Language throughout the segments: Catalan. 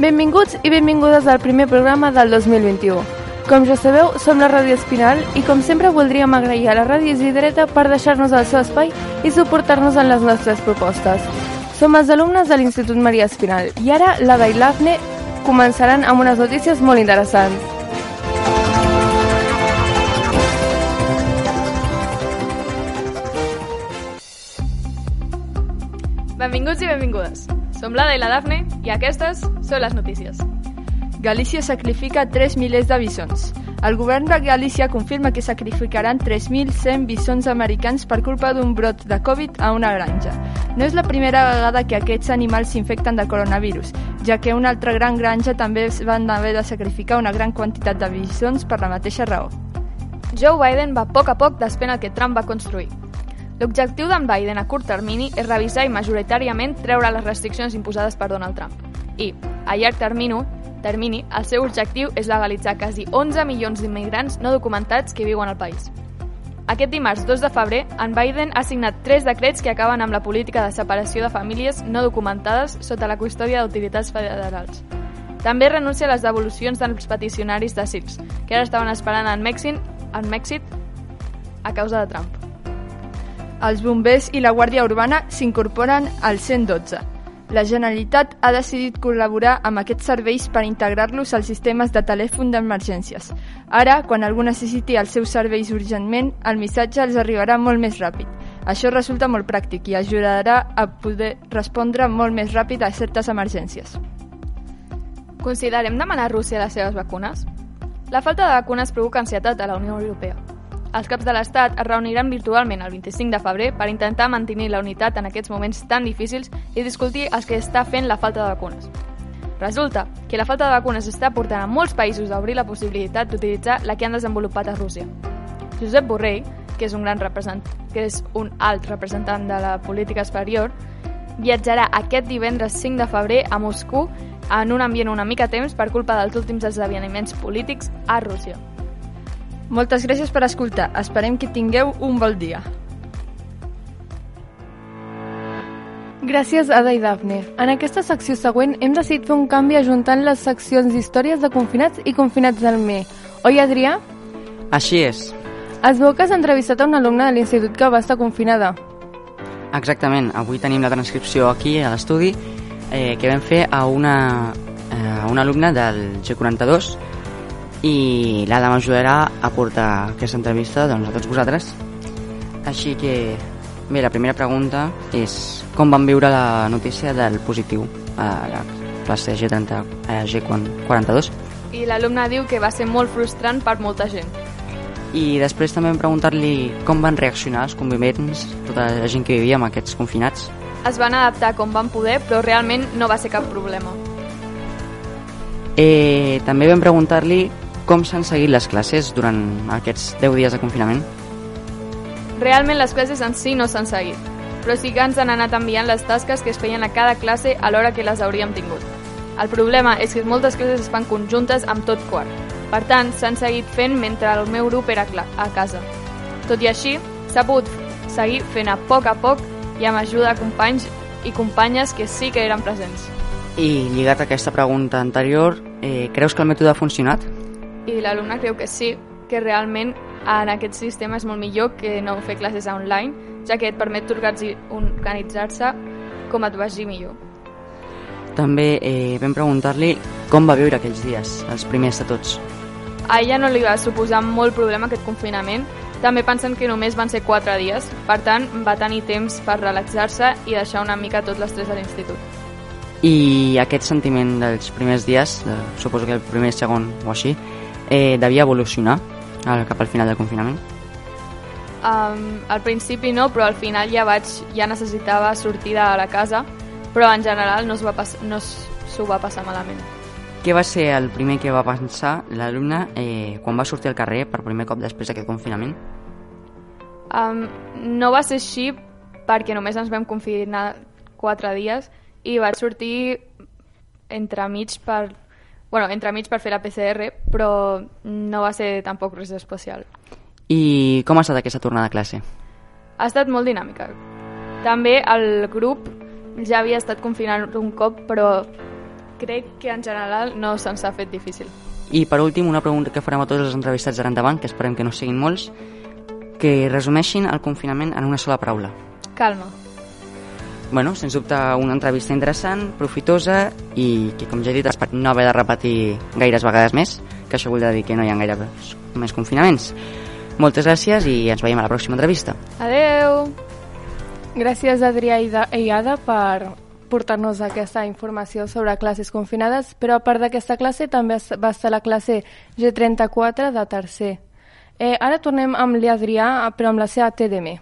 Benvinguts i benvingudes al primer programa del 2021. Com ja sabeu, som la Ràdio Espinal i com sempre voldríem agrair a la Ràdio Isidreta per deixar-nos el seu espai i suportar-nos en les nostres propostes. Som els alumnes de l'Institut Maria Espinal i ara l'Ada i l'Afne començaran amb unes notícies molt interessants. Benvinguts i benvingudes. Som l'Ada i la Dafne i aquestes són les notícies. Galícia sacrifica 3 milers de bisons. El govern de Galícia confirma que sacrificaran 3.100 bisons americans per culpa d'un brot de Covid a una granja. No és la primera vegada que aquests animals s'infecten de coronavirus, ja que una altra gran granja també es van haver de sacrificar una gran quantitat de bisons per la mateixa raó. Joe Biden va a poc a poc despent el que Trump va construir. L'objectiu d'en Biden a curt termini és revisar i majoritàriament treure les restriccions imposades per Donald Trump. I, a llarg termini, termini el seu objectiu és legalitzar quasi 11 milions d'immigrants no documentats que viuen al país. Aquest dimarts 2 de febrer, en Biden ha signat tres decrets que acaben amb la política de separació de famílies no documentades sota la custòdia d'autoritats federals. També renuncia a les devolucions dels peticionaris d'asils, que ara estaven esperant en Mèxic, en Mèxic a causa de Trump. Els bombers i la Guàrdia Urbana s'incorporen al 112. La Generalitat ha decidit col·laborar amb aquests serveis per integrar-los als sistemes de telèfon d'emergències. Ara, quan algú necessiti els seus serveis urgentment, el missatge els arribarà molt més ràpid. Això resulta molt pràctic i ajudarà a poder respondre molt més ràpid a certes emergències. Considerem demanar a Rússia les seves vacunes? La falta de vacunes provoca ansietat a la Unió Europea. Els caps de l'Estat es reuniran virtualment el 25 de febrer per intentar mantenir la unitat en aquests moments tan difícils i discutir els que està fent la falta de vacunes. Resulta que la falta de vacunes està portant a molts països a obrir la possibilitat d'utilitzar la que han desenvolupat a Rússia. Josep Borrell, que és un gran representant, que és un alt representant de la política exterior, viatjarà aquest divendres 5 de febrer a Moscou en un ambient una mica temps per culpa dels últims esdeveniments polítics a Rússia. Moltes gràcies per escoltar. Esperem que tingueu un bon dia. Gràcies, Ada i Dafne. En aquesta secció següent hem decidit fer un canvi ajuntant les seccions d'històries de confinats i confinats del ME. Oi, Adrià? Així és. Es veu que has entrevistat a una alumna de l'institut que va estar confinada. Exactament. Avui tenim la transcripció aquí a l'estudi eh, que vam fer a una, eh, a una alumna del G42 i l'Ada m'ajudarà a portar aquesta entrevista doncs, a tots vosaltres. Així que, bé, la primera pregunta és com van viure la notícia del positiu a la classe G30, eh, G42? I l'alumne diu que va ser molt frustrant per molta gent. I després també vam preguntar-li com van reaccionar els convivents, tota la gent que vivia amb aquests confinats. Es van adaptar com van poder, però realment no va ser cap problema. Eh, també vam preguntar-li com s'han seguit les classes durant aquests 10 dies de confinament. Realment les classes en si no s'han seguit, però sí que ens han anat enviant les tasques que es feien a cada classe a l'hora que les hauríem tingut. El problema és que moltes classes es fan conjuntes amb tot quart. Per tant, s'han seguit fent mentre el meu grup era a casa. Tot i així, s'ha pogut seguir fent a poc a poc i amb ajuda de companys i companyes que sí que eren presents. I lligat a aquesta pregunta anterior, eh, creus que el mètode ha funcionat? I l'alumne creu que sí, que realment en aquest sistema és molt millor que no fer classes online, ja que et permet organitzar-se com et vagi millor. També eh, vam preguntar-li com va viure aquells dies, els primers de tots. A ella no li va suposar molt problema aquest confinament, també pensen que només van ser 4 dies, per tant va tenir temps per relaxar-se i deixar una mica tot l'estrès de l'institut. I aquest sentiment dels primers dies, suposo que el primer, segon o així, eh, devia evolucionar al, cap al final del confinament? Um, al principi no, però al final ja vaig ja necessitava sortir de la casa, però en general no es va pas, no s'ho va passar malament. Què va ser el primer que va pensar l'alumne eh, quan va sortir al carrer per primer cop després d'aquest confinament? Um, no va ser així perquè només ens vam confinar quatre dies i vaig sortir entremig per bueno, entremig per fer la PCR, però no va ser tampoc res especial. I com ha estat aquesta tornada a classe? Ha estat molt dinàmica. També el grup ja havia estat confinant un cop, però crec que en general no se'ns ha fet difícil. I per últim, una pregunta que farem a tots els entrevistats d'ara endavant, que esperem que no siguin molts, que resumeixin el confinament en una sola paraula. Calma. Bueno, sens dubte una entrevista interessant, profitosa i que, com ja he dit, espero no haver de repetir gaires vegades més, que això vol dir que no hi ha gaire més confinaments. Moltes gràcies i ens veiem a la pròxima entrevista. Adeu! Gràcies, Adrià i Da- i Ada, per portar-nos aquesta informació sobre classes confinades, però a part d'aquesta classe també va estar la classe G34 de tercer. Eh, ara tornem amb l'Adrià, però amb la seva TDM.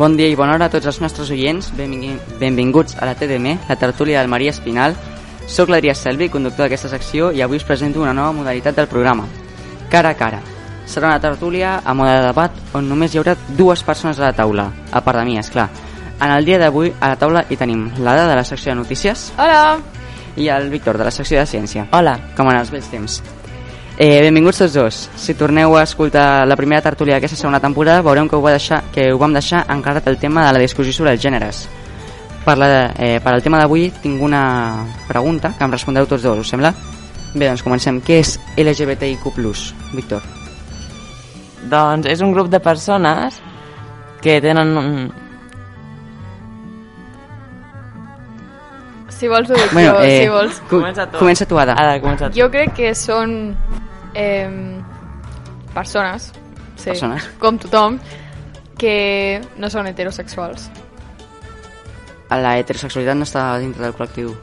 Bon dia i bona hora a tots els nostres oients. Benvinguts a la TDM, la tertúlia del Maria Espinal. Soc l'Adrià Selvi, conductor d'aquesta secció, i avui us presento una nova modalitat del programa. Cara a cara. Serà una tertúlia a mode de debat on només hi haurà dues persones a la taula, a part de mi, és clar. En el dia d'avui a la taula hi tenim l'Ada de la secció de notícies Hola! i el Víctor de la secció de ciència. Hola. Com en els vells temps. Eh, benvinguts tots dos. Si torneu a escoltar la primera tertúlia d'aquesta segona temporada, veurem que ho, va deixar, que ho vam deixar encarat el tema de la discussió sobre els gèneres. Per, la, eh, per al tema d'avui tinc una pregunta que em respondreu tots dos, us sembla? Bé, doncs comencem. Què és LGBTIQ+, Víctor? Doncs és un grup de persones que tenen un... Si vols ho dic Bueno, jo, eh, si vols. Comença tu. Comença tu, Ada. Ara, comença tu. Jo crec que són eh, persones, sí, Persones. com tothom, que no són heterosexuals. La heterosexualitat no està dintre del col·lectiu.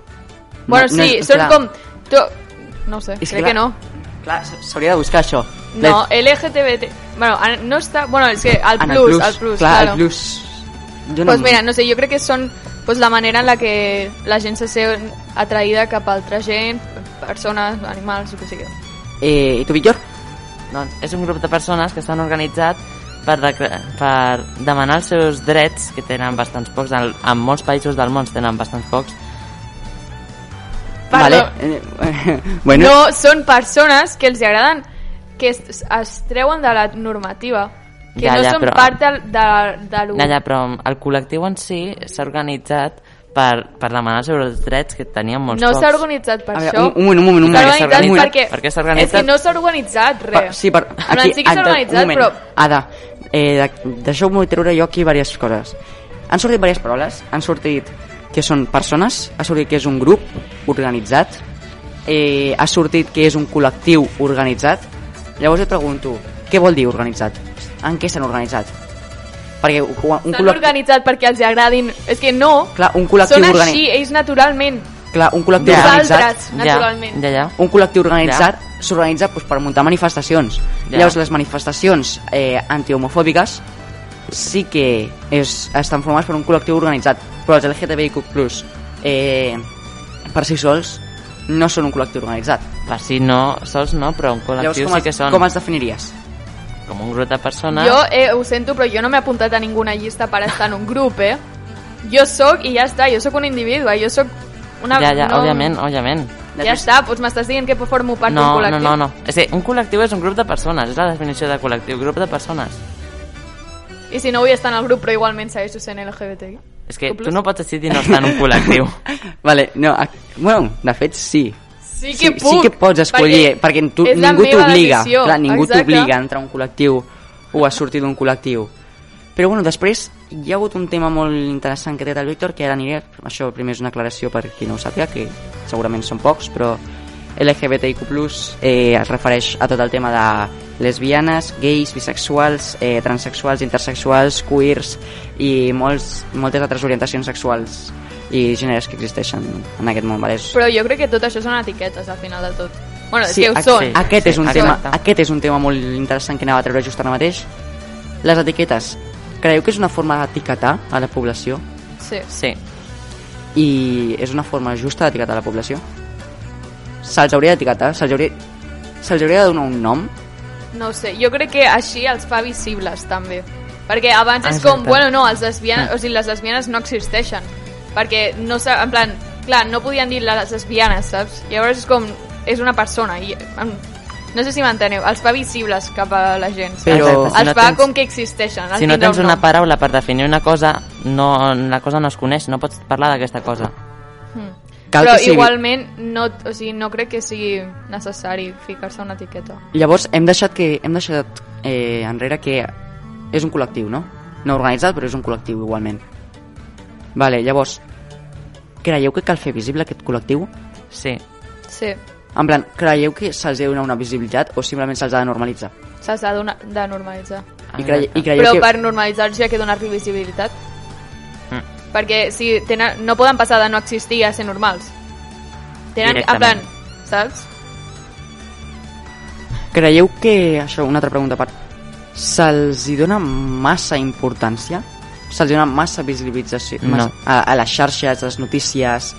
Bueno, no sí, és- són clar, com... To... No sé, És crec clar, que no. Clar, s'hauria de buscar això. No, LGTBT... Bueno, no està... Bueno, és que el En plus, el plus, clar, claro. el plus... Jo Pues mira, no sé, jo crec que són pues, la manera en la que la gent se sent atraïda cap a altra gent, persones, animals, el que sigui. Eh, I tu, Víctor? Doncs és un grup de persones que estan organitzats per, decla- per demanar els seus drets, que tenen bastants pocs, en, en molts països del món tenen bastants pocs, Perdó. Vale. Eh, bueno, No, són persones que els agraden, que es, es treuen de la normativa, que Ja, no ja, són però- part de, de, de lo... Allà, però el col·lectiu en si s'ha organitzat per, per demanar sobre els drets que tenien molts No pocs. s'ha organitzat per A veure, això. un- un moment, un moment, un S'ha moment, organitzat un moment. perquè... Per què s'ha organitzat? És que no s'ha organitzat per, res. sí, per, En plan, aquí, sí que s'ha organitzat, però... Ada, eh, de- deixeu-me treure jo aquí diverses coses. Han sortit diverses paraules, han sortit que són persones, ha sortit que és un grup organitzat, eh, ha sortit que és un col·lectiu organitzat. Llavors et pregunto, què vol dir organitzat? En què s'han organitzat? Perquè un, col·lectiu... organitzat perquè els agradin... És que no, Clar, un col·lectiu són organi- així, ells naturalment. Clar, un col·lectiu Ja. organitzat... Nosaltres, naturalment. Ja, ja. un col·lectiu organitzat s'organitza doncs, per muntar manifestacions. Ja. Llavors, les manifestacions eh, antihomofòbiques sí que és, estan formades per un col·lectiu organitzat, però els LGTBIQ+, eh, per si sols, no són un col·lectiu organitzat. Per si no, sols no, però un Llavors, col·lectiu com, sí que són com es definiries? Com un grup de persones. Jo eh, ho sento, però jo no m'he apuntat a ninguna llista per estar en un grup, eh? Jo sóc i ja està, jo sóc un individu, eh? jo sóc una... Ja, ja, no, òbviament, òbviament. Ja està, doncs m'estàs dient que formo part d'un No, no, col·lectiu. no, no. És que un col·lectiu és un grup de persones, és la definició de col·lectiu, grup de persones. I si no vull estar en el grup però igualment segueixo sent LGBTI? És que Tu no pots decidir no estar en un col·lectiu. vale, no, bueno, de fet, sí. Sí sí, que puc! sí que pots escollir, perquè, perquè tu, ningú t'obliga. Clar, ningú t'obliga a entrar a un col·lectiu o a sortir d'un col·lectiu. Però bueno, després hi ha hagut un tema molt interessant que té el Víctor, que ara aniré, això primer és una aclaració per qui no ho sàpiga, que segurament són pocs, però LGBTIQ+, eh, es refereix a tot el tema de lesbianes, gais, bisexuals, eh, transexuals, intersexuals, queers i molts, moltes altres orientacions sexuals i gèneres que existeixen en aquest món. Vale? És- Però jo crec que tot això són etiquetes al final de tot. Bueno, és Sí, que ho són. sí. Aquest, és un tema, exacte. aquest és un tema molt interessant que anava a treure just ara mateix. Les etiquetes. Creieu que és una forma d'etiquetar a la població? Sí. Sí. I és una forma justa d'etiquetar la població? Se'ls hauria d'etiquetar? Se'ls hauria, se'ls hauria de donar un nom? No ho sé, jo crec que així els fa visibles també. Perquè abans és Exacte. com, bueno, no, els lesbianes, o sigui, les lesbianes no existeixen. Perquè no sa, en plan, clar, no podien dir les lesbianes, saps? Llavors és com, és una persona i no sé si m'enteneu, els fa visibles cap a la gent, saps? Però- Exacte, si els no fa tens- com que existeixen. els Si no tens un una paraula per definir una cosa, no, la cosa no es coneix, no pots parlar d'aquesta cosa. Cal Però que sigui... igualment no, o sigui, no crec que sigui necessari ficar-se una etiqueta. Llavors hem deixat, que, hem deixat eh, enrere que és un col·lectiu, no? No organitzat, però és un col·lectiu igualment. Vale, llavors, creieu que cal fer visible aquest col·lectiu? Sí. Sí, En plan, creieu que se'ls ha de donar una visibilitat o simplement se'ls ha de normalitzar? se'ls ha d'una- de normalitzar. I, cre Exacte. i creieu Però que... per normalitzar-se ha que donar-li visibilitat. Mm. Perquè si tenen, no poden passar de no existir a ser normals. Tenen, en plan, saps? Creieu que, això, una altra pregunta a part, se'ls hi dona massa importància? Se'ls dona massa visibilització No. massa, a, a les xarxes, a les notícies?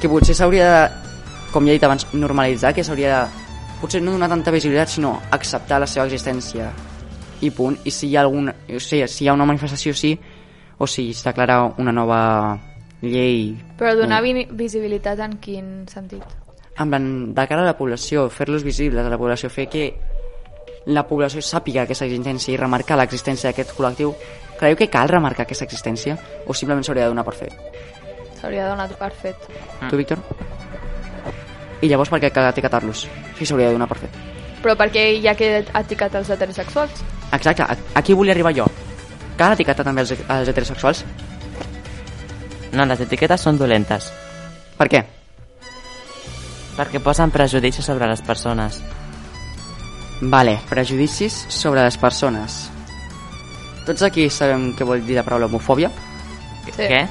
Que potser s'hauria de, com ja he dit abans, normalitzar, que s'hauria de, potser no donar tanta visibilitat, sinó acceptar la seva existència i punt. I si hi ha, algun, o sigui, si hi ha una manifestació, sí, o si es declara una nova llei Però donar vi visibilitat en quin sentit? en plan, de cara a la població, fer-los visibles a la població, fer que la població sàpiga aquesta existència i remarcar l'existència d'aquest col·lectiu, creieu que cal remarcar aquesta existència o simplement s'hauria de donar per fet? S'hauria donat per fet. Tu, Víctor? I llavors per què cal etiquetar-los? Si s'hauria de donar per fet. Però perquè hi ha que etiquetar els heterosexuals? Exacte, aquí volia arribar jo. Cal etiquetar també els, els heterosexuals? No, les etiquetes són dolentes, Per què? perquè posen prejudicis sobre les persones. Vale, prejudicis sobre les persones. Tots aquí sabem què vol dir la paraula homofòbia? Sí. Què?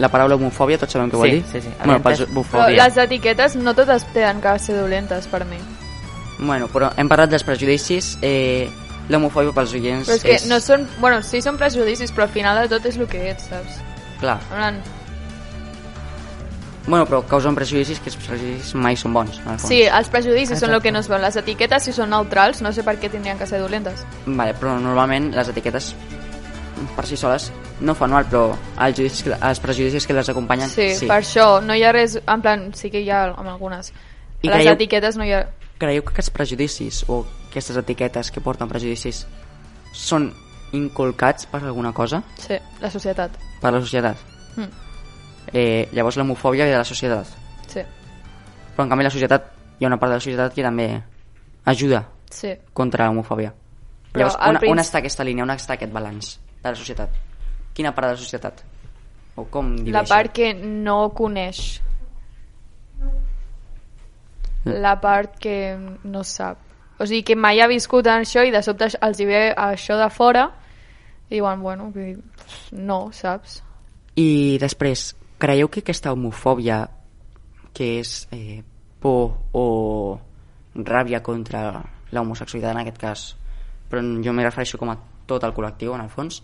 La paraula homofòbia tots sabem què vol Sí, dir? sí, sí. Bueno. Però homofòbia. les etiquetes no totes tenen que ser dolentes per mi. Bueno, però hem parlat dels prejudicis. Eh, L'homofòbia pels oients Però és que no són... Bueno, sí són prejudicis, però al final de tot és el que ets, saps? Clar. En plan, Bueno, però causen prejudicis que els prejudicis mai són bons, en el fons. Sí, els prejudicis són el Exacte. que no es veuen. Les etiquetes, si són neutrals, no sé per què tindrien que ser dolentes. Vale, però normalment les etiquetes per si soles no fan mal, però els, judicis, els prejudicis que les acompanyen Sí, sí, per això no hi ha res... En plan, sí que hi ha amb algunes. I les creieu- etiquetes no hi ha... Creieu que aquests prejudicis o aquestes etiquetes que porten prejudicis són inculcats per alguna cosa? Sí, la societat. Per la societat? Mm. Eh, llavors l'homofòbia ve de la societat. Sí, Però en canvi la societat, hi ha una part de la societat que també ajuda sí. contra l'homofòbia. Llavors, on, on princi- està aquesta línia? On està aquest balanç de la societat? Quina part de la societat? O com dividir La part que no coneix. La part que no sap. O sigui, que mai ha viscut en això i de sobte els hi ve això de fora i diuen, bueno, no, saps? I després, creieu que aquesta homofòbia que és eh, por o ràbia contra l'homosexualitat en aquest cas, però jo m'hi refereixo com a tot el col·lectiu en el fons,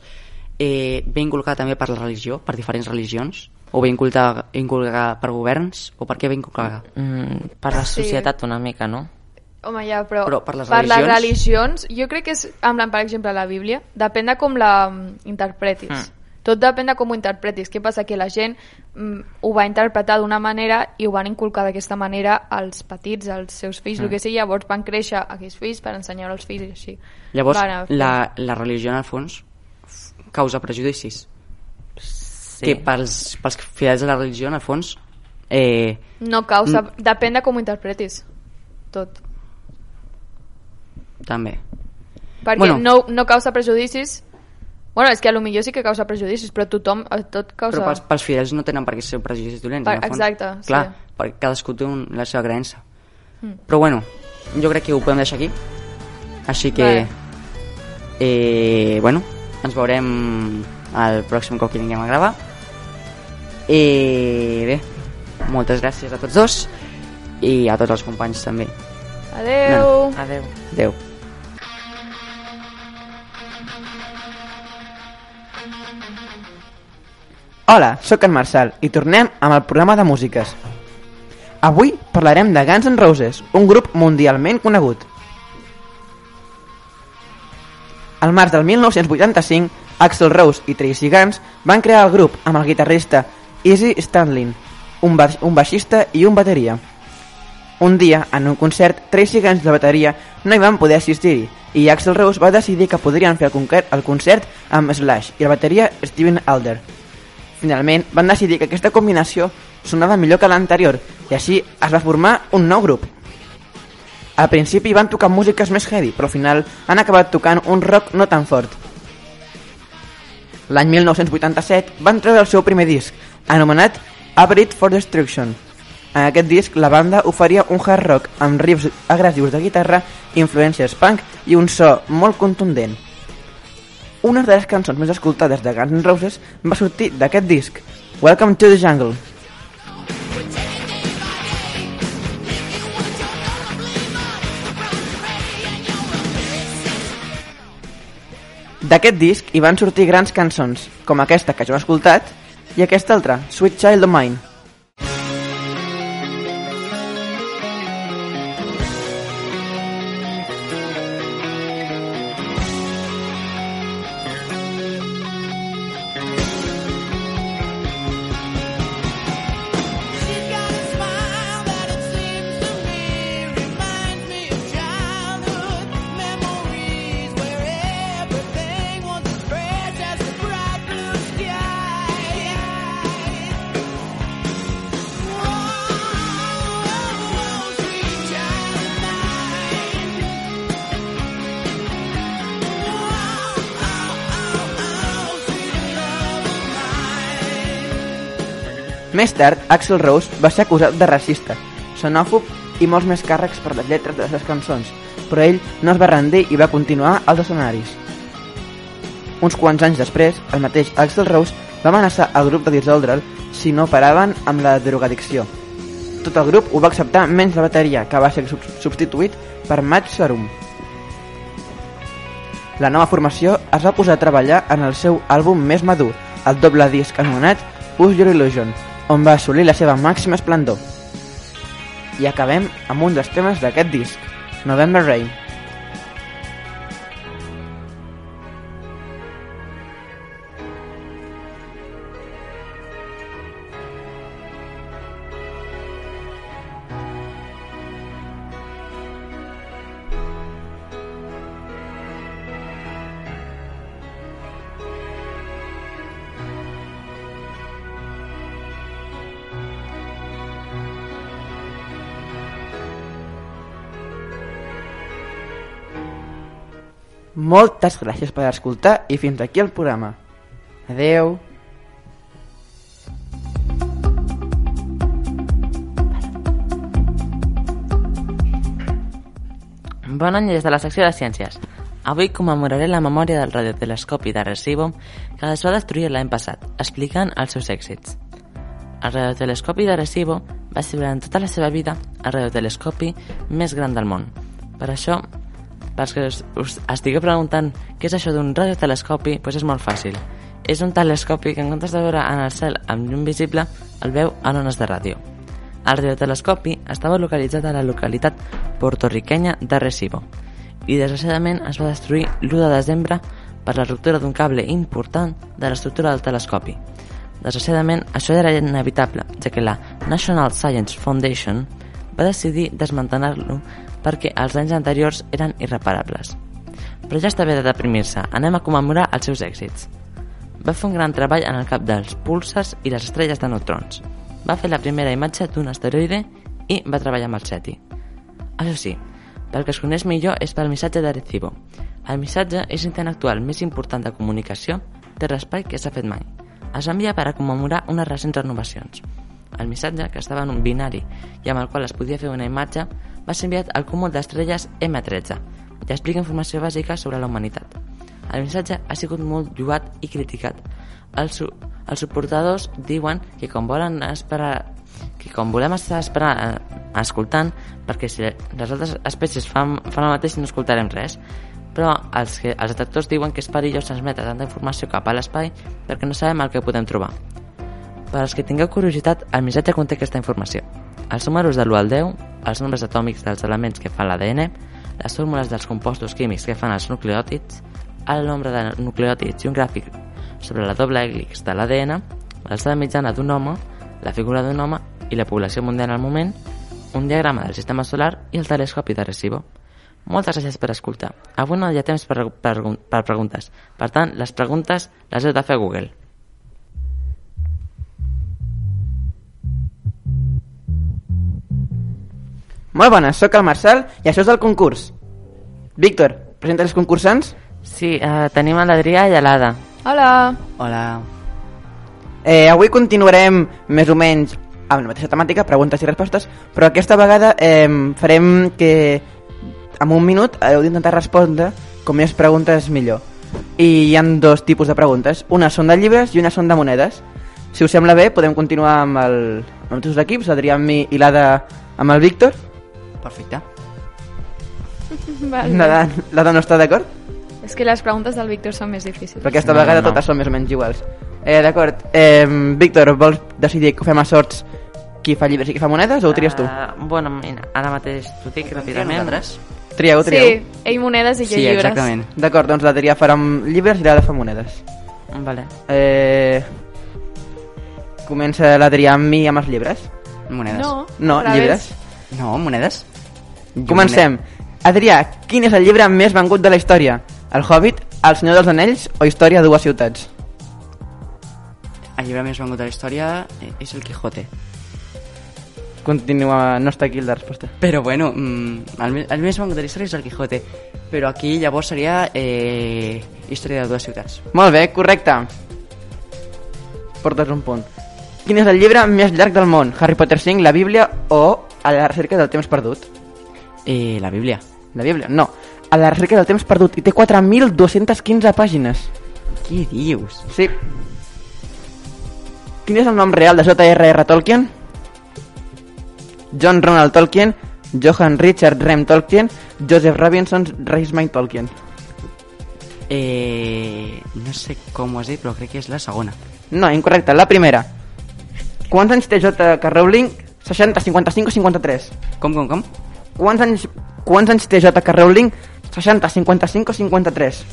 eh, ve inculcada també per la religió, per diferents religions, o ve inculcada, inculcada per governs, o per què ve inculcada? Mm, per la Sí. societat una mica, no? Home, ja, però, Però per les per les religions? religions, jo crec que és, en plan, per exemple, la Bíblia, depèn de com la mm, interpretis. Mm. Tot depèn de com ho interpretis. Què passa? Que la gent mm, ho va interpretar d'una manera i ho van inculcar d'aquesta manera als petits, als seus fills, mm. el que sigui, llavors van créixer aquells fills per ensenyar als fills i així. Llavors, Van a la, la religió en el fons causa prejudicis. Sí. Que pels, pels fidels de la religió en el fons eh, No causa... Depèn de com ho interpretis. Tot. també. Perquè Bueno. no, no causa prejudicis... Bueno, és que a lo millor sí que causa prejudicis, però tothom, eh, tot causa... Però pels, pels fidels no tenen per què ser prejudicis dolents. Per- exacte, sí. Clar, perquè cadascú té un, la seva creença. Mm. Però bueno, jo crec que ho podem deixar aquí. Així que... Vale. Eh, bueno, ens veurem el pròxim cop que vinguem a gravar. I bé, moltes gràcies a tots dos i a tots els companys també. Adeu! Adeu. Adeu. Hola, sóc en Marçal i tornem amb el programa de músiques. Avui parlarem de Guns N' Roses, un grup mundialment conegut. Al març del 1985, Axl Rose i Tracy Guns van crear el grup amb el guitarrista Izzy Stradlin, un, ba un baixista i un bateria. Un dia, en un concert, Tracy Guns de bateria no hi van poder assistir-hi i Axl Rose va decidir que podrien fer el concert amb Slash i la bateria Steven Alder. Finalment, van decidir que aquesta combinació sonava millor que l'anterior i així es va formar un nou grup. Al principi van tocar músiques més heavy, però al final han acabat tocant un rock no tan fort. L'any 1987 van treure el seu primer disc, anomenat Abrit for Destruction. En aquest disc, la banda oferia un hard rock amb riffs agressius de guitarra, influències punk i un so molt contundent. Una de les cançons més escoltades de Guns N' Roses va sortir d'aquest disc, Welcome to the Jungle. D'aquest disc hi van sortir grans cançons, com aquesta que jo he escoltat i aquesta altra, Sweet Child of Mine. Més tard, Axl Rose va ser acusat de racista, xenòfob i molts més càrrecs per les lletres de les seves cançons, però ell no es va rendir i va continuar als escenaris. Uns quants anys després, el mateix Axl Rose va amenaçar el grup de dissoldre'l si no paraven amb la drogadicció. Tot el grup ho va acceptar menys la bateria, que va ser sub- substituït per Matt Sorum. La nova formació es va posar a treballar en el seu àlbum més madur, el doble disc anomenat Use Your Illusion, on va assolir la seva màxima esplendor. I acabem amb un dels temes d'aquest disc, November Rain. Moltes gràcies per escoltar i fins aquí el programa. Adeu. Bon any des de la secció de Ciències. Avui commemoraré la memòria del radiotelescopi de Recibo que es va destruir l'any passat, explicant els seus èxits. El radiotelescopi de Recibo va ser durant tota la seva vida el radiotelescopi més gran del món. Per això, pels que us, estigueu preguntant què és això d'un radiotelescopi, doncs és molt fàcil. És un telescopi que en comptes de veure en el cel amb llum visible, el veu en ones de ràdio. El radiotelescopi estava localitzat a la localitat portorriquenya de Recibo i desgraciadament es va destruir l'1 de desembre per la ruptura d'un cable important de l'estructura del telescopi. Desgraciadament, això era inevitable, ja que la National Science Foundation va decidir desmantellar-lo perquè els anys anteriors eren irreparables. Però ja està bé de deprimir-se, anem a commemorar els seus èxits. Va fer un gran treball en el cap dels púlsars i les estrelles de neutrons. Va fer la primera imatge d'un asteroide i va treballar amb el SETI. Això sí, pel que es coneix millor és pel missatge de Recibo. El missatge és l'intent actual més important de comunicació terrestre que s'ha fet mai. Es va enviar per a commemorar unes recents renovacions. El missatge, que estava en un binari i amb el qual es podia fer una imatge, va ser enviat al cúmul d'estrelles M13 i explica informació bàsica sobre la humanitat. El missatge ha sigut molt lluat i criticat. Els, su els suportadors diuen que com volen esperar que com volem estar esperant, eh, escoltant, perquè si les altres espècies fan, fan el mateix no escoltarem res, però els, que, els detectors diuen que és perillós transmetre tanta informació cap a l'espai perquè no sabem el que podem trobar. Per als que tingueu curiositat, el missatge conté aquesta informació. Els números de l'1 al 10, els nombres atòmics dels elements que fan l'ADN, les fórmules dels compostos químics que fan els nucleòtids, el nombre de nucleòtids i un gràfic sobre la doble hèlix de l'ADN, l'alçada mitjana d'un home, la figura d'un home i la població mundial al moment, un diagrama del sistema solar i el telescopi de Recibo. Moltes gràcies per escoltar. Avui no hi ha temps per, per, per preguntes. Per tant, les preguntes les heu de fer a Google. Molt bones, sóc el Marcel i això és el concurs. Víctor, presenta els concursants? Sí, eh, tenim a l'Adrià i a l'Ada. Hola! Hola. Eh, avui continuarem més o menys amb la mateixa temàtica, preguntes i respostes, però aquesta vegada eh, farem que en un minut heu d'intentar respondre com més preguntes millor. I hi han dos tipus de preguntes, una són de llibres i una són de monedes. Si us sembla bé, podem continuar amb, el, amb els equips, Adrià amb mi i l'Ada amb el Víctor. Perfecte. Vale. L'Ada l'Ada no està d'acord? És que les preguntes del Víctor són més difícils. Però aquesta No, vegada no. totes són més o menys iguals. Eh, d'acord. Eh, Víctor, vols decidir que ho fem a sorts qui fa llibres i qui fa monedes o ho tries tu? Uh, bueno, mira, ara mateix t'ho dic ràpidament. Trieu, trieu. Sí, ell monedes i jo Sí, llibres. exactament. D'acord, doncs l'Adrià farà amb llibres i l'Ada fa monedes. Vale. Eh... Comença l'Adrià amb mi amb els llibres. Monedes. No, No, llibres. No, monedes? Comencem. Adrià, quin és el llibre més vengut de la història? El Hobbit, El Senyor dels Anells o Història de dues ciutats? El llibre més vengut de la història és el Quijote. Continua, no està aquí la resposta. Però bueno, mm, el, el més vengut de la història és el Quijote. Però aquí llavors seria eh, Història de dues ciutats. Molt bé, correcte. Portes un punt. Quin és el llibre més llarg del món? Harry Potter 5, la Bíblia o A la recerca del temps perdut? Eh, la Bíblia. La Bíblia, no. A la recerca del temps perdut i té 4.215 pàgines. Què dius? Sí. Quin és el nom real de J.R.R. Tolkien? John Ronald Tolkien, Johann Richard Rem Tolkien, Joseph Robinson Reisman Tolkien. Eh, no sé com ho has dit, però crec que és la segona. No, incorrecte, la primera. Quants anys té J.K. Rowling? 60, 55 o 53? Com, com, com? Quants anys, quants anys té J.K. Rowling? 60, 55 o 53?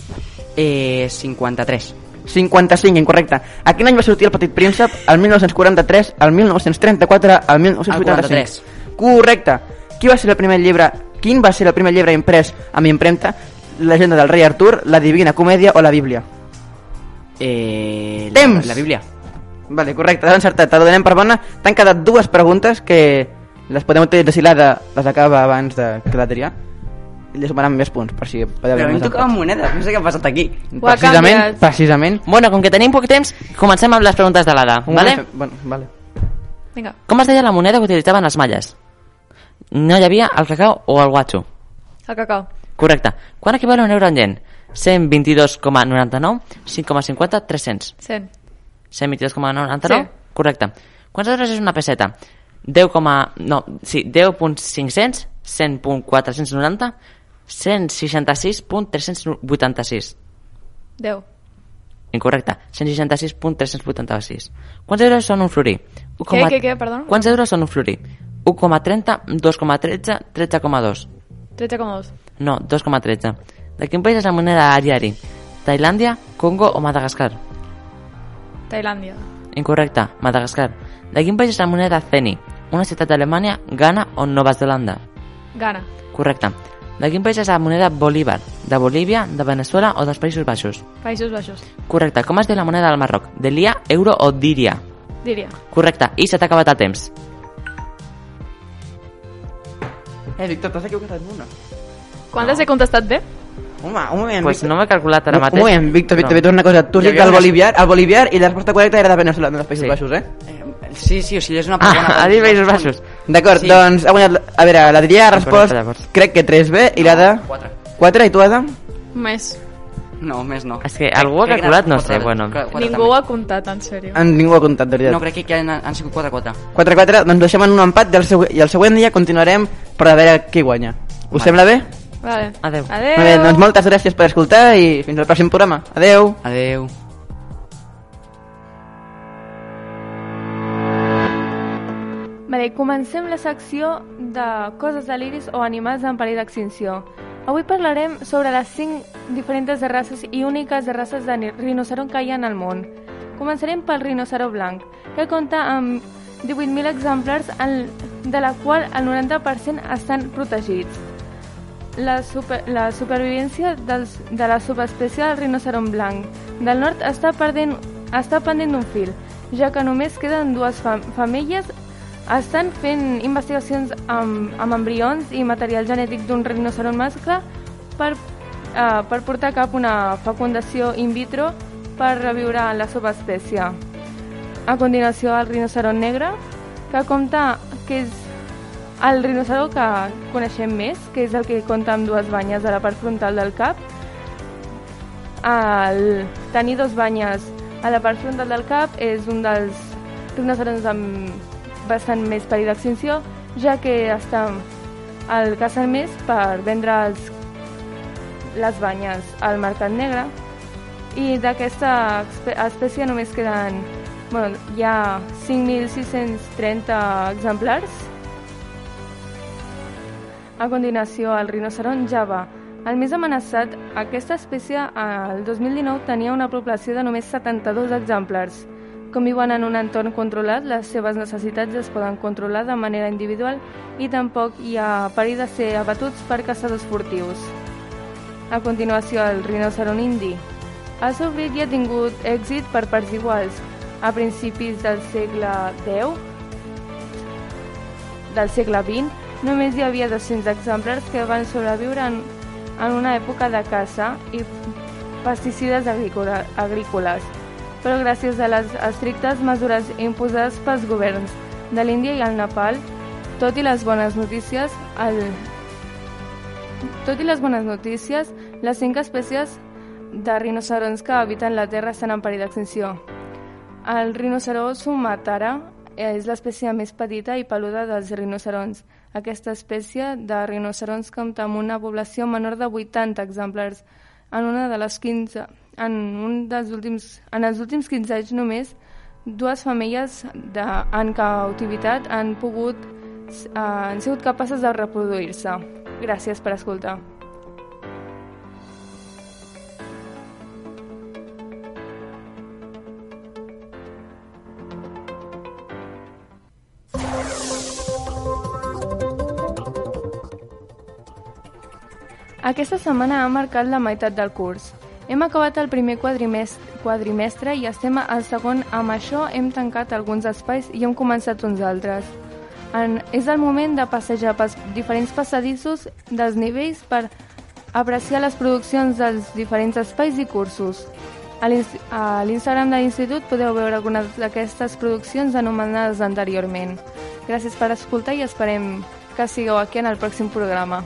Eh, 53. 55, incorrecte. A quin any va sortir El Petit Príncep? El 1943, el 1934, el 1983? Correcte. Qui va ser el primer llibre? Quin va ser el primer llibre imprès amb impremta? La Legenda del rei Artur, La Divina Comèdia o la Bíblia? Eh, Temps! La, la Bíblia. Vale, correcte, has encertat. Te donem per bona. T'han quedat dues preguntes que les podem utilitzar si l'Ada les acaba abans de que l'Adrià. I li sumaran més punts, per si haver Però a mi més em tocava monedes, no sé què ha passat aquí. Ho Precisament, precisament. Bueno, com que tenim poc temps, comencem amb les preguntes de l'Ada, vale? moment, Bueno, vale. Vinga. Com es deia la moneda que utilitzaven els malles? No hi havia el cacau o el guatxo? El cacau. Correcte. Quan equival a un euro en yen? 122,99, 5,50, 300. 100. 122,99? Sí. Correcte. Quants euros és una peseta? 10, coma- no, sí, 10.500, 100.490, 166.386. 10. Incorrecte. 166.386. Quants euros són un florí? U Què, coma- què, què, perdona? Quants euros són un florí? 1,30, 2,13, 13,2. 13,2. No, 2,13. De quin país és la moneda ariari? Tailàndia, Congo o Madagascar? Tailàndia. Incorrecte, Madagascar. De quin país és la moneda Ceni? Una ciutat d'Alemanya, Ghana o Nova Zelanda? Ghana. Correcte. De quin país és la moneda Bolívar? De Bolívia, de Venezuela o dels Països Baixos? Països Baixos. Correcte. Com es diu la moneda del Marroc? Delia, euro o diria? Diria. Correcte. I se t'ha acabat el temps. Eh, Víctor, t'has equivocat en una. Quantes he contestat bé? Home, un moment, Pues Víctor. no m'he calculat ara Un- mateix. Un moment, Víctor, Víctor, No. Víctor, una cosa. Tu has dit el Boliviar, el Boliviar i la resposta correcta era de Venezuela, no dels Països Sí. Baixos, eh? Eh, sí, sí, o sigui, és una persona... Ah, ha dit Països Baixos. D'acord, Sí. doncs ha guanyat... A veure, l'Adrià ha respost, crec que 3B, i l'Ada... 4. 4, i tu, Ada? Més. No, més no. És que algú ha calculat, no sé, bueno. Ningú ho ha comptat, en sèrio. En ningú ha comptat, de veritat. No, crec que han, han sigut 4-4. 4-4, doncs deixem en un empat i el, següent, i el següent dia continuarem per a veure qui guanya. Us Vale. sembla bé? Vale. Adeu. Adeu. Molt bé, doncs moltes gràcies per escoltar i fins al pròxim programa. Adeu. Adeu. Vale, comencem la secció de coses de l'iris o animals en perill d'extinció. Avui parlarem sobre les 5 diferents races i úniques races de rinoceront que hi ha en el món. Començarem pel rinoceró blanc, que compta amb 18.000 exemplars, de la qual el 90% estan protegits. La, super, la supervivència dels, de la subespècie del rinoceront blanc del nord està, perdent, està pendent d'un fil, ja que només queden dues fam femelles estan fent investigacions amb, amb embrions i material genètic d'un rinoceront mascle per, uh, per portar cap una fecundació in vitro per reviure la subespècie. A continuació, el rinoceront negre, que compta que és el rinoceró que coneixem més, que és el que compta amb dues banyes a la part frontal del cap. El tenir dues banyes a la part frontal del cap és un dels rinoceronts amb bastant més perill d'extinció, ja que està el cacen més per vendre els, les banyes al mercat negre i d'aquesta espècie només queden bueno, hi ha 5.630 exemplars a continuació, el rinoceront java. El més amenaçat, aquesta espècie al 2019 tenia una població de només 72 exemplars. Com viuen en un entorn controlat, les seves necessitats es poden controlar de manera individual i tampoc hi ha perill de ser abatuts per caçadors furtius. A continuació, el rinoceront indi. El seu brit ja ha tingut èxit per parts iguals. A principis del segle X, del segle XX, només hi havia 200 exemplars que van sobreviure en, en una època de caça i pesticides agrícoles, però gràcies a les estrictes mesures imposades pels governs de l'Índia i el Nepal, tot i les bones notícies, el... tot i les bones notícies, les cinc espècies de rinocerons que habiten la Terra estan en perill d'extinció. El rinoceró sumatara és l'espècie més petita i peluda dels rinocerons. Aquesta espècie de rinocerons compta amb una població menor de 80 exemplars. En una de les 15, en, un dels últims, en els últims 15 anys només, dues femelles de, en cautivitat han pogut eh, han sigut capaces de reproduir-se. Gràcies per escoltar. Aquesta setmana ha marcat la meitat del curs. Hem acabat el primer quadrimestre, quadrimestre i estem al segon. Amb això hem tancat alguns espais i hem començat uns altres. En, és el moment de passejar pels diferents passadissos dels nivells per apreciar les produccions dels diferents espais i cursos. A l'ins- a l'Instagram de l'Institut podeu veure algunes d'aquestes produccions anomenades anteriorment. Gràcies per escoltar i esperem que sigueu aquí en el pròxim programa.